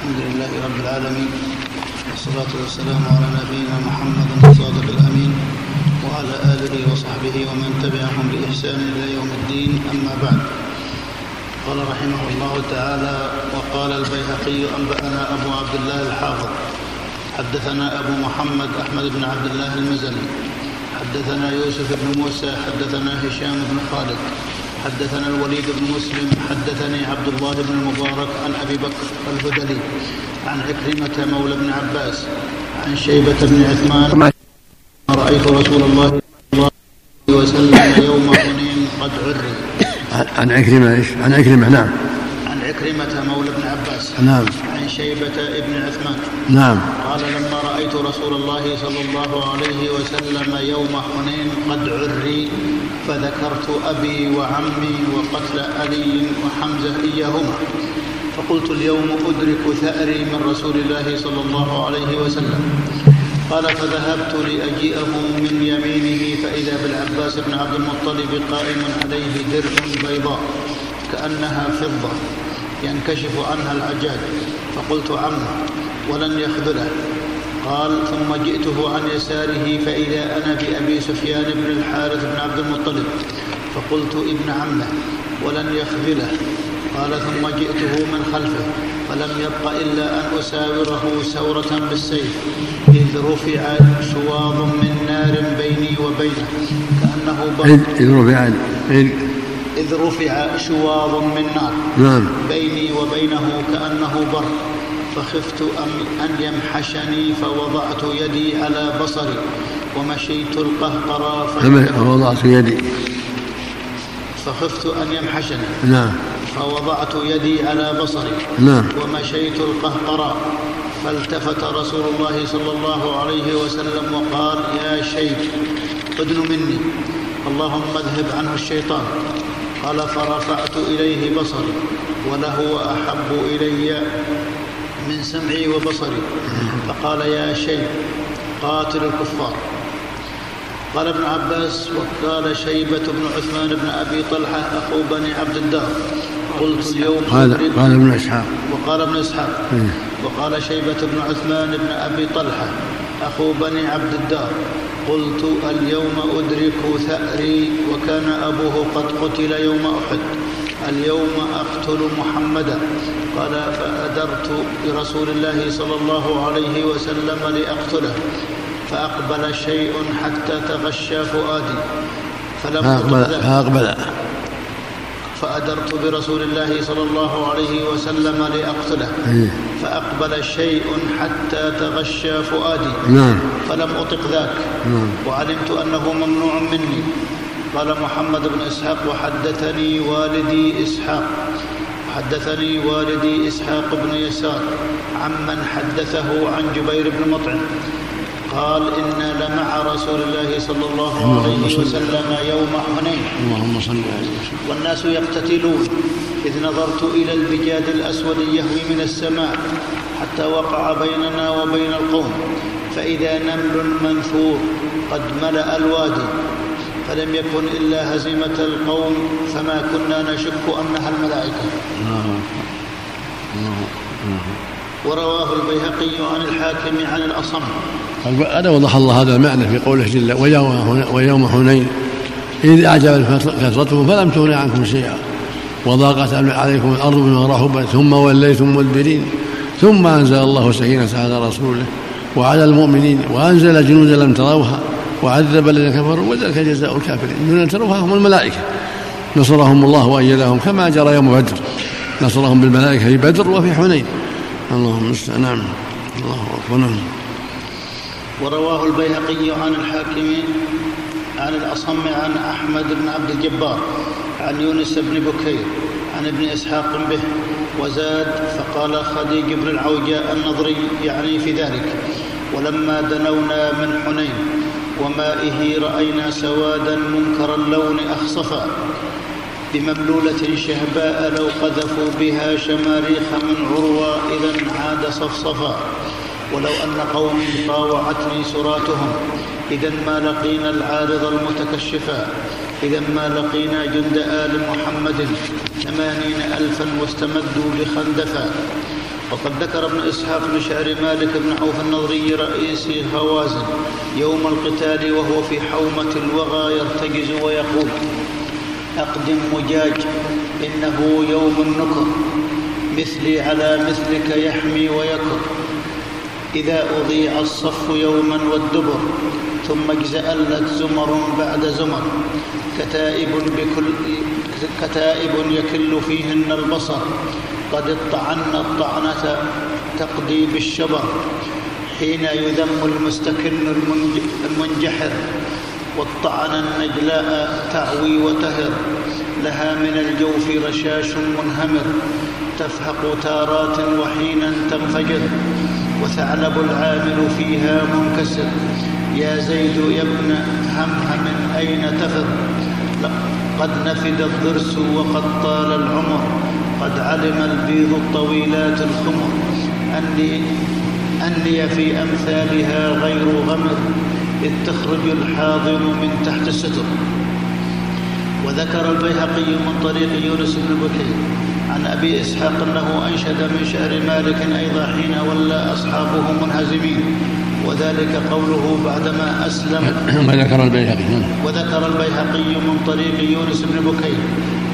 الحمد لله رب العالمين والصلاة والسلام على نبينا محمد الصادق الأمين وعلى آله وصحبه ومن تبعهم بإحسان إلى يوم الدين أما بعد. قال رحمه الله تعالى وقال البيهقي أنبأنا أبو عبد الله الحافظ. حدثنا أبو محمد أحمد بن عبد الله المزني. حدثنا يوسف بن موسى حدثنا هشام بن خالد. حدثنا الوليد بن مسلم حدثني عبد الله بن المبارك عن أبي بكر الهدلي عن عكرمة مولى بن عباس عن شيبة بن عثمان. رأيت رسول الله صلى الله عليه وسلم يوم حنين قد عري. عن عكرمة إيش؟ عن عكرمة نعم. عن عكرمة مولى بن عباس نعم. عن شيبة بن عثمان. نعم. قال لما رأيت رسول الله صلى الله عليه وسلم يوم حنين قد عري فذكرت أبي وعمي وقتل علي وحمزة إياهما. فقلت اليوم أدرك ثأري من رسول الله صلى الله عليه وسلم. قال فذهبت لأجيئه من يمينه فإذا بالعباس بن عبد المطلب قائم عليه درع بيضاء كأنها فضة ينكشف عنها العجاج. فقلت عمه ولن يخذله. قال ثم جئته عن يساره فإذا أنا بأبي سفيان بن الحارث بن عبد المطلب. فقلت ابن عمه ولن يخذله. قال ثم جئته من خلفه فلم يبق إلا أن أساوره سورة بالسيف إذ رفع شواظ من نار بيني وبينه كأنه إذ رفع إذ رفع شواظ من نار نعم. بيني وبينه كأنه برق فخفت أن يمحشني فوضعت يدي على بصري ومشيت القهقرى فوضعت يدي. فخفت أن يمحشني نعم. فوضعت يدي على بصري نعم. ومشيت القهقرى فالتفت رسول الله صلى الله عليه وسلم وقال يا شيخ ادن مني. اللهم اذهب عنه الشيطان. قال فرفعت إليه بصري وله أحب إلي من سمعي وبصري. فقال يا شيخ قاتل الكفار. قال ابن عباس وقال شيبة بن عثمان بن أبي طلحة أخو بني عبد الدار قلت اليوم قال قال ابن إسحاق. وقال ابن إسحاق. إيه. وقال شيبة بن عثمان بن أبي طلحة أخو بني عبد الدار قلت اليوم أدرك ثأري وكان أبوه قد قتل يوم أحد. اليوم أقتل محمدا. قال فأدرت برسول الله صلى الله عليه وسلم لأقتله فأقبل شيء حتى تغشى فؤادي. فلم فأقبل, فأقبل فأدرت برسول الله صلى الله عليه وسلم لأقتله إيه. فأقبل شيء حتى تغشى فؤادي. نعم. فلم أطق ذاك. نعم. وعلمت أنه ممنوع مني. قال محمد بن إسحاق وحدثني والدي إسحاق. حدثني والدي إسحاق بن يسار عمن حدثه عن جبير بن مطعم. قال إنا لمع رسول الله صلى الله عليه وسلم يوم حنين. اللهم صل عليه وسلم. والناس يقتتلون. إذ نظرت إلى البجاد الأسود يهوي من السماء حتى وقع بيننا وبين القوم. فإذا نمل منثور قد ملأ الوادي. فلم يكن إلا هزيمة القوم فما كنا نشك أنها الملائكة. ورواه البيهقي عن الحاكم عن الأصم. هذا وضح الله هذا المعنى في قوله جل ويوم حنين إذ أعجب كثرتهم فلم تغن عنكم شيئا. وضاقت عليكم الأرض بما رحبت ثم وليتم مدبرين. ثم أنزل الله سكينة على رسوله وعلى المؤمنين وأنزل جنودا لم تروها. وعذب الذين كفروا وذلك جزاء الكافرين. دون تروها هم الملائكة. نصرهم الله وأيدهم كما جرى يوم بدر. نصرهم بالملائكة في بدر وفي حنين. اللهم المستعان نعم. الله أكبر. نعم. ورواه البيهقي عن الحاكم عن الأصم عن أحمد بن عبد الجبار عن يونس بن بكير عن ابن إسحاق به وزاد فقال خديج بن العوجاء النضري يعني في ذلك. ولما دنونا من حنين ومائه رأينا سوادا منكر اللون أخصفا بمبلولة شهباء لو قذفوا بها شماريخ من عروى إذا عاد صفصفا ولو أن قومي طاوعتني سراتهم إذا ما لقينا العارض المتكشفا إذا ما لقينا جند آل محمد ثمانين ألفا واستمدوا بخندفا وقد ذكر ابن إسحاق بن شعر مالك بن عوف النضري رئيس هوازن يوم القتال وهو في حومة الوغى يرتجز ويقول أقدم مجاج إنه يوم النكر مثلي على مثلك يحمي ويكر. إذا أضيع الصف يوما والدبر ثم اجزألت زمر بعد زمر. كتائب, بكل كتائب يكل فيهن البصر. قد اطعن الطعنة تقضي بالشبر حين يذم المستكن المنجحر والطعن النجلاء تعوي وتهر. لها من الجوف رشاش منهمر تفهق تارات وحينا تنفجر. وثعلب العامل فيها منكسر. يا زيد يا ابن همهم أين تفر؟ قد نفد الضرس وقد طال العمر. قد علم البيض الطويلات الخمر أني أني في أمثالها غير غمر إذ تخرج الحاضر من تحت الستر وذكر البيهقي من طريق يونس بن بكير عن أبي إسحاق أنه أنشد من شعر مالك أيضا حين ولى أصحابه منهزمين. وذلك قوله بعدما أسلم. وذكر البيهقي؟ وذكر البيهقي من طريق يونس بن بكير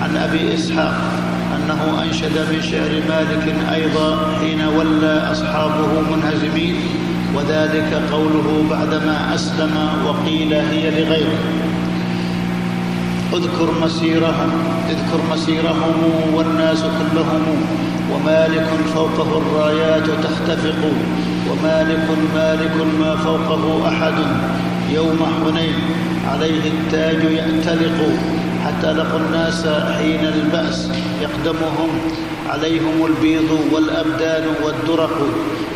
عن أبي إسحاق أنه أنشد من شعر مالك أيضا حين ولى أصحابه منهزمين وذلك قوله بعدما أسلم وقيل هي لغيره. اذكر مسيرهم اذكر مسيرهم والناس كلهم ومالك فوقه الرايات تختفق ومالك مالك ما فوقه أحد يوم حنين عليه التاج يأتلق حتى لقوا الناس حين البأس يقدمهم عليهم البيض والأبدان والدرق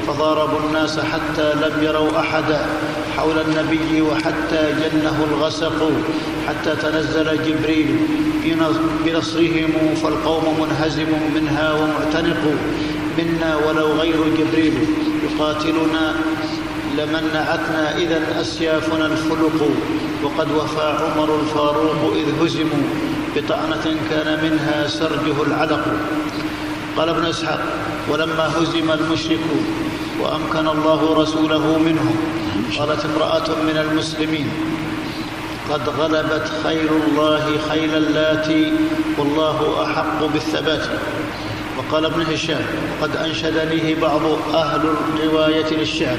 فضاربوا الناس حتى لم يروا أحدا حول النبي وحتى جنه الغسق حتى تنزل جبريل بنصرهم فالقوم منهزم منها ومعتنق منا ولو غير جبريل يقاتلنا لمنعتنا إذا أسيافنا الفلق وقد وفى عمر الفاروق إذ هزموا بطعنة كان منها سرجه العلق. قال ابن إسحاق ولما هزم المشركون وأمكن الله رسوله منهم قالت امرأة من المسلمين قد غلبت خير الله خيل اللاتي والله أحق بالثبات. وقال ابن هشام قد أنشدنيه بعض أهل الرواية للشعر.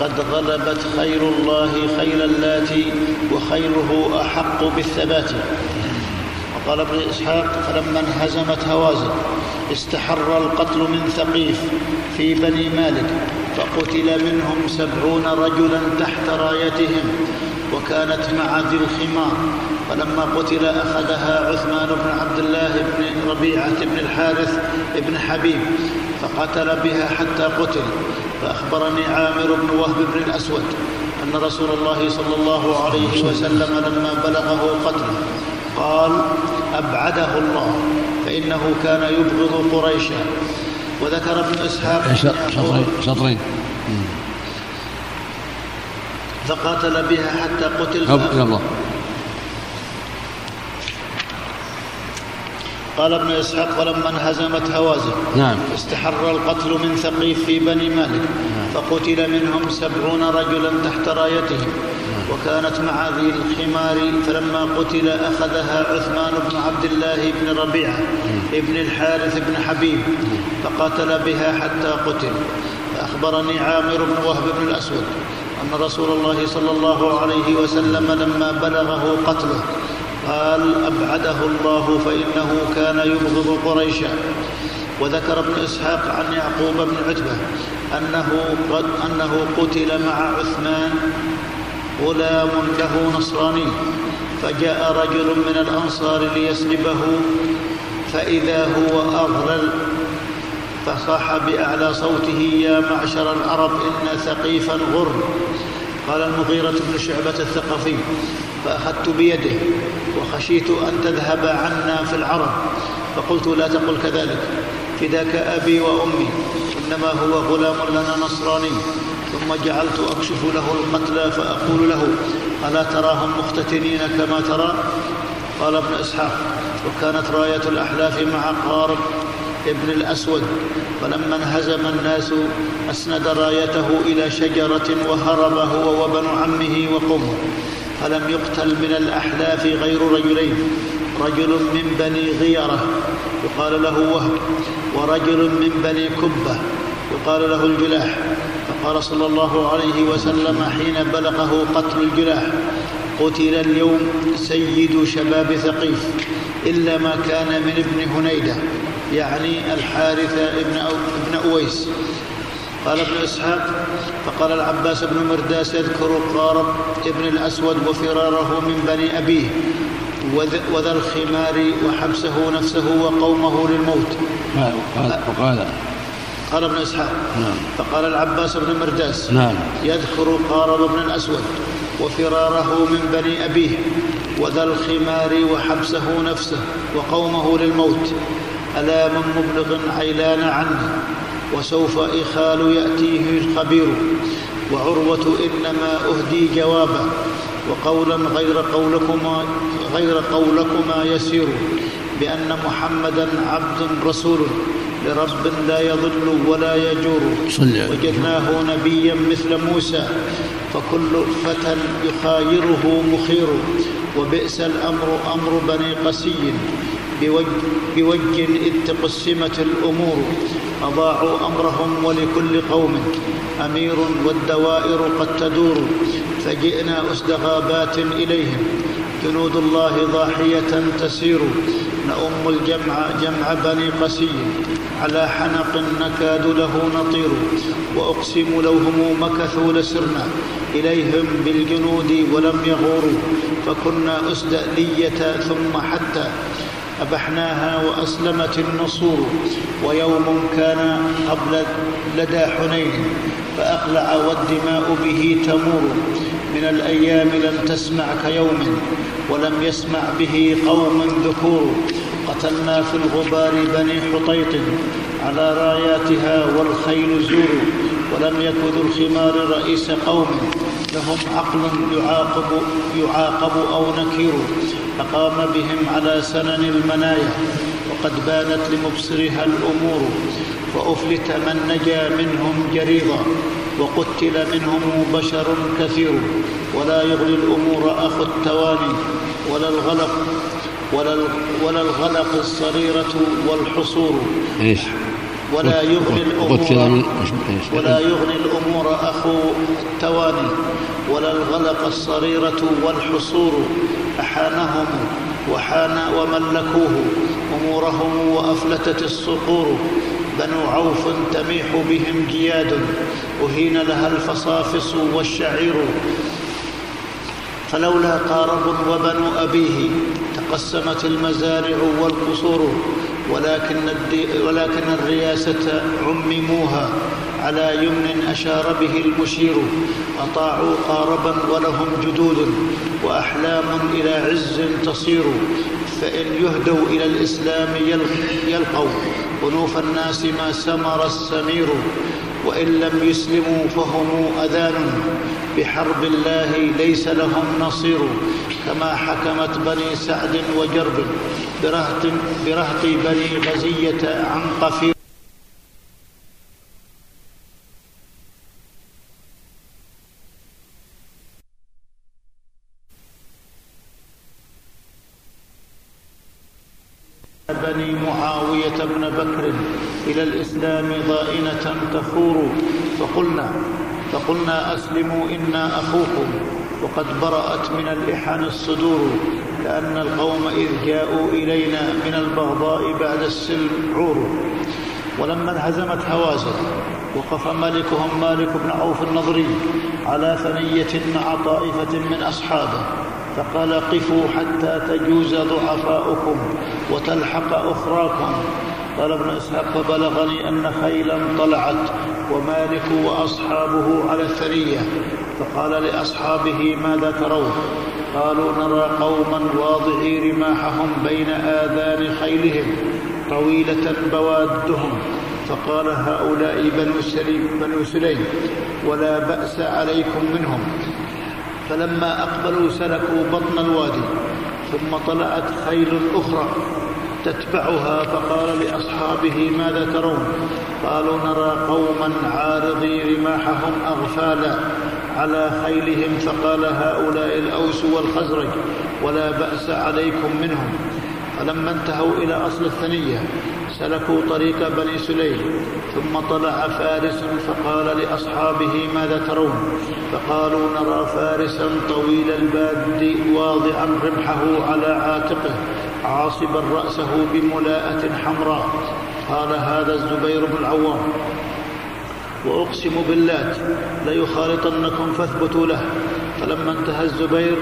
قد غلبت خير الله خيل اللاتي وخيره أحق بالثبات. وقال ابن إسحاق فلما انهزمت هوازن استحر القتل من ثقيف في بني مالك فقتل منهم سبعون رجلا تحت رايتهم وكانت مع ذي الخمار. فلما قتل أخذها عثمان بن عبد الله بن ربيعة بن الحارث بن حبيب فقتل بها حتى قتل. فأخبرني عامر بن وهب بن الأسود أن رسول الله صلى الله عليه وسلم لما بلغه قتله قال أبعده الله فإنه كان يبغض قريشا. وذكر ابن إسحاق شطرين شطرين فقاتل بها حتى قتل الله. قال ابن إسحاق فلما انهزمت هوازن نعم استحر القتل من ثقيف في بني مالك نعم. فقتل منهم سبعون رجلا تحت رايتهم نعم. وكانت مع ذي الخمار فلما قتل أخذها عثمان بن عبد الله بن ربيعة نعم. ابن الحارث بن حبيب فقاتل بها حتى قتل فأخبرني عامر بن وهب بن الأسود أن رسول الله صلى الله عليه وسلم لما بلغه قتله قال أبعده الله فإنه كان يبغض قريشا. وذكر ابن إسحاق عن يعقوب بن عتبة أنه, قد أنه قتل مع عثمان غلام له نصراني. فجاء رجل من الأنصار ليسلبه فإذا هو أغلل فصاح بأعلى صوته يا معشر العرب إن ثقيفا غر قال المغيرة بن شعبة الثقفي فأخذت بيده وخشيت أن تذهب عنا في العرب. فقلت لا تقل كذلك. فداك أبي وأمي. إنما هو غلام لنا نصراني. ثم جعلت أكشف له القتلى فأقول له ألا تراهم مختتنين كما ترى؟ قال ابن إسحاق وكانت راية الأحلاف مع قارب ابن الأسود. فلما انهزم الناس أسند رايته إلى شجرة وهرب هو وابن عمه وقومه. فلم يقتل من الأحلاف غير رجلين؟ رجل من بني غيرة يقال له وهب ورجل من بني كبة يقال له الجلاح. فقال صلى الله عليه وسلم حين بلغه قتل الجلاح قتل اليوم سيد شباب ثقيف إلا ما كان من ابن هنيدة يعني الحارث ابن, أو أويس. قال ابن إسحاق فقال العباس بن مرداس يذكر قارب ابن الأسود وفراره من بني أبيه وذا الخمار وحبسه نفسه وقومه للموت. قال وقال قال ابن إسحاق نعم. فقال العباس بن مرداس نعم. يذكر قارب بن الأسود وفراره من بني أبيه وذا الخمار وحبسه نفسه وقومه للموت. ألا من مبلغ عيلان عنه؟ وسوف إخال يأتيه الخبير. وعروة إنما أهدي جوابا وقولا غير قولكما غير قولكما يسير. بأن محمدا عبد رسول لرب لا يضل ولا يجور. وجدناه نبيا مثل موسى فكل فتى يخايره مخير. وبئس الأمر أمر بني قسي بوجه, بوجه إذ تقسمت الأمور. أضاعوا أمرهم ولكل قوم أمير والدوائر قد تدور فجئنا أسد غابات إليهم جنود الله ضاحية تسير نؤم الجمع جمع بني قسي على حنق نكاد له نطير وأقسم لو هم مكثوا لسرنا إليهم بالجنود ولم يغوروا فكنا أسد لية ثم حتى أبحناها وأسلمت النصور ويوم كان قبل لدى حنين فأقلع والدماء به تمور. من الأيام لم تسمع كيوم ولم يسمع به قوم ذكور. قتلنا في الغبار بني حطيط على راياتها والخيل زور. ولم يكن ذو الخمار رئيس قوم لهم عقل يعاقب, يعاقب أو نكير. فقام بهم على سنن المنايا وقد بانت لمبصرها الأمور وأفلت من نجا منهم جريضا وقتل منهم بشر كثير ولا يغني الأمور أخو التواني ولا الغلق ولا, ولا الغلق الصريرة والحصور. إيش؟ ولا يغني الأمور ولا يغني الأمور أخو التواني ولا الغلق الصريرة والحصور. أحانهم وحان وملكوه أمورهم وأفلتت الصقور بنو عوف تميح بهم جياد أهين لها الفصافص والشعير فلولا قارب وبنو أبيه تقسمت المزارع والقصور ولكن, ولكن الرياسة عمموها على يمن أشار به المشير أطاعوا قاربا ولهم جدود وأحلام إلى عز تصير فإن يهدوا إلى الإسلام يلقوا أنوف الناس ما سمر السمير وإن لم يسلموا فهم أذان بحرب الله ليس لهم نصير كما حكمت بني سعد وجرب برهط, بني غزية عن قفير بني معاوية بن بكر إلى الإسلام ضائنة تفور فقلنا فقلنا أسلموا إنا أخوكم وقد برأت من الإحن الصدور كأن القوم إذ جاءوا إلينا من البغضاء بعد السلم عور ولما انهزمت هوازن وقف ملكهم مالك بن عوف النضري على ثنية مع طائفة من أصحابه فقال قفوا حتى تجوز ضعفاؤكم وتلحق أخراكم قال ابن إسحاق فبلغني أن خيلا طلعت ومالك وأصحابه على الثرية. فقال لأصحابه ماذا ترون؟ قالوا نرى قوما واضعي رماحهم بين آذان خيلهم طويلة بوادهم. فقال هؤلاء بنو سليم بنو سليم ولا بأس عليكم منهم. فلما أقبلوا سلكوا بطن الوادي ثم طلعت خيل أخرى تتبعها. فقال لأصحابه ماذا ترون؟ قالوا نرى قوما عارضي رماحهم أغفالا على خيلهم فقال هؤلاء الأوس والخزرج ولا بأس عليكم منهم. فلما انتهوا إلى أصل الثنية سلكوا طريق بني سليم ثم طلع فارس فقال لأصحابه ماذا ترون؟ فقالوا نرى فارسا طويل الباد واضعا رمحه على عاتقه عاصبا رأسه بملاءة حمراء. قال هذا الزبير بن العوام. وأقسم باللات ليخالطنكم فاثبتوا له. فلما انتهى الزبير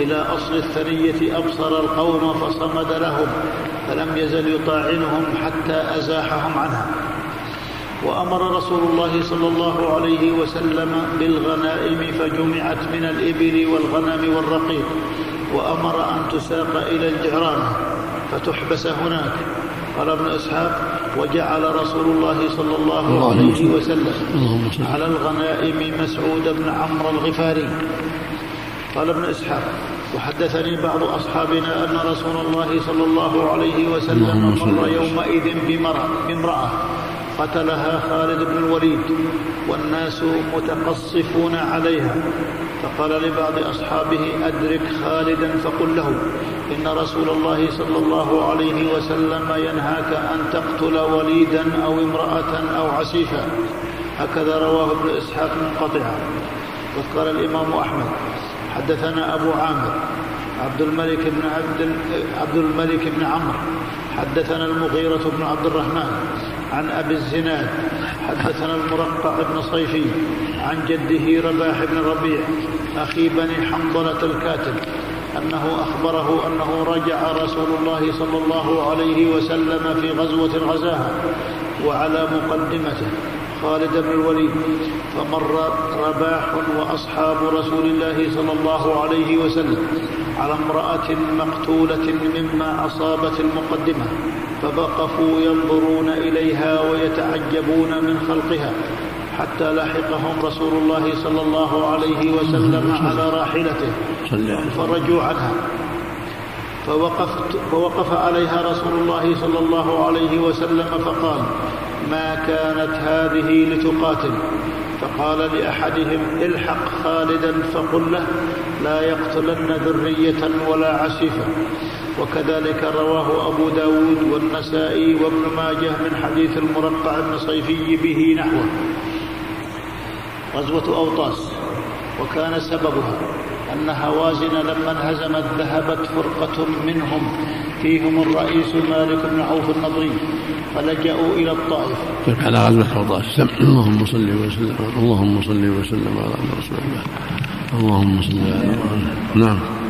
إلى أصل الثنية أبصر القوم فصمد لهم فلم يزل يطاعنهم حتى أزاحهم عنها وأمر رسول الله صلى الله عليه وسلم بالغنائم فجمعت من الإبل والغنم والرقيق وأمر أن تساق إلى الجعرانة فتحبس هناك. قال ابن إسحاق وجعل رسول الله صلى الله عليه وسلم. على الغنائم مسعود بن عمرو الغفاري. قال ابن إسحاق وحدثني بعض أصحابنا أن رسول الله صلى الله عليه وسلم مر يومئذ بامرأة. قتلها خالد بن الوليد والناس متقصفون عليها. فقال لبعض أصحابه أدرك خالدا فقل له إن رسول الله صلى الله عليه وسلم ينهاك أن تقتل وليدا أو امرأة أو عسيفا هكذا رواه ابن إسحاق منقطعا وقال الإمام أحمد حدثنا أبو عامر عبد الملك بن عبد عبد الملك بن عمرو حدثنا المغيرة بن عبد الرحمن عن أبي الزناد حدثنا المرقع بن صيفي عن جده رباح بن ربيع أخي بني حنظلة الكاتب أنه أخبره أنه رجع رسول الله صلى الله عليه وسلم في غزوة غزاها وعلى مقدمته خالد بن الوليد فمر رباح وأصحاب رسول الله صلى الله عليه وسلم على امرأة مقتولة مما أصابت المقدمة. فوقفوا ينظرون إليها ويتعجبون من خلقها حتى لحقهم رسول الله صلى الله عليه وسلم على راحلته فرجوا عنها. فوقفت فوقف عليها رسول الله صلى الله عليه وسلم فقال ما كانت هذه لتقاتل؟ فقال لأحدهم الحق خالدا فقل له لا يقتلن ذرية ولا عسيفا وكذلك رواه أبو داود والنسائي وابن ماجه من حديث المرقع بن صيفي به نحوه. غزوة أوطاس. وكان سببها أن هوازن لما انهزمت ذهبت فرقة منهم. فيهم الرئيس مالك بن عوف النضري. فلجأوا إلى الطائف. طيب على غزوة أوطاس. اللهم صل وسلم. اللهم صل وسلم على رسول الله. اللهم صل على نعم.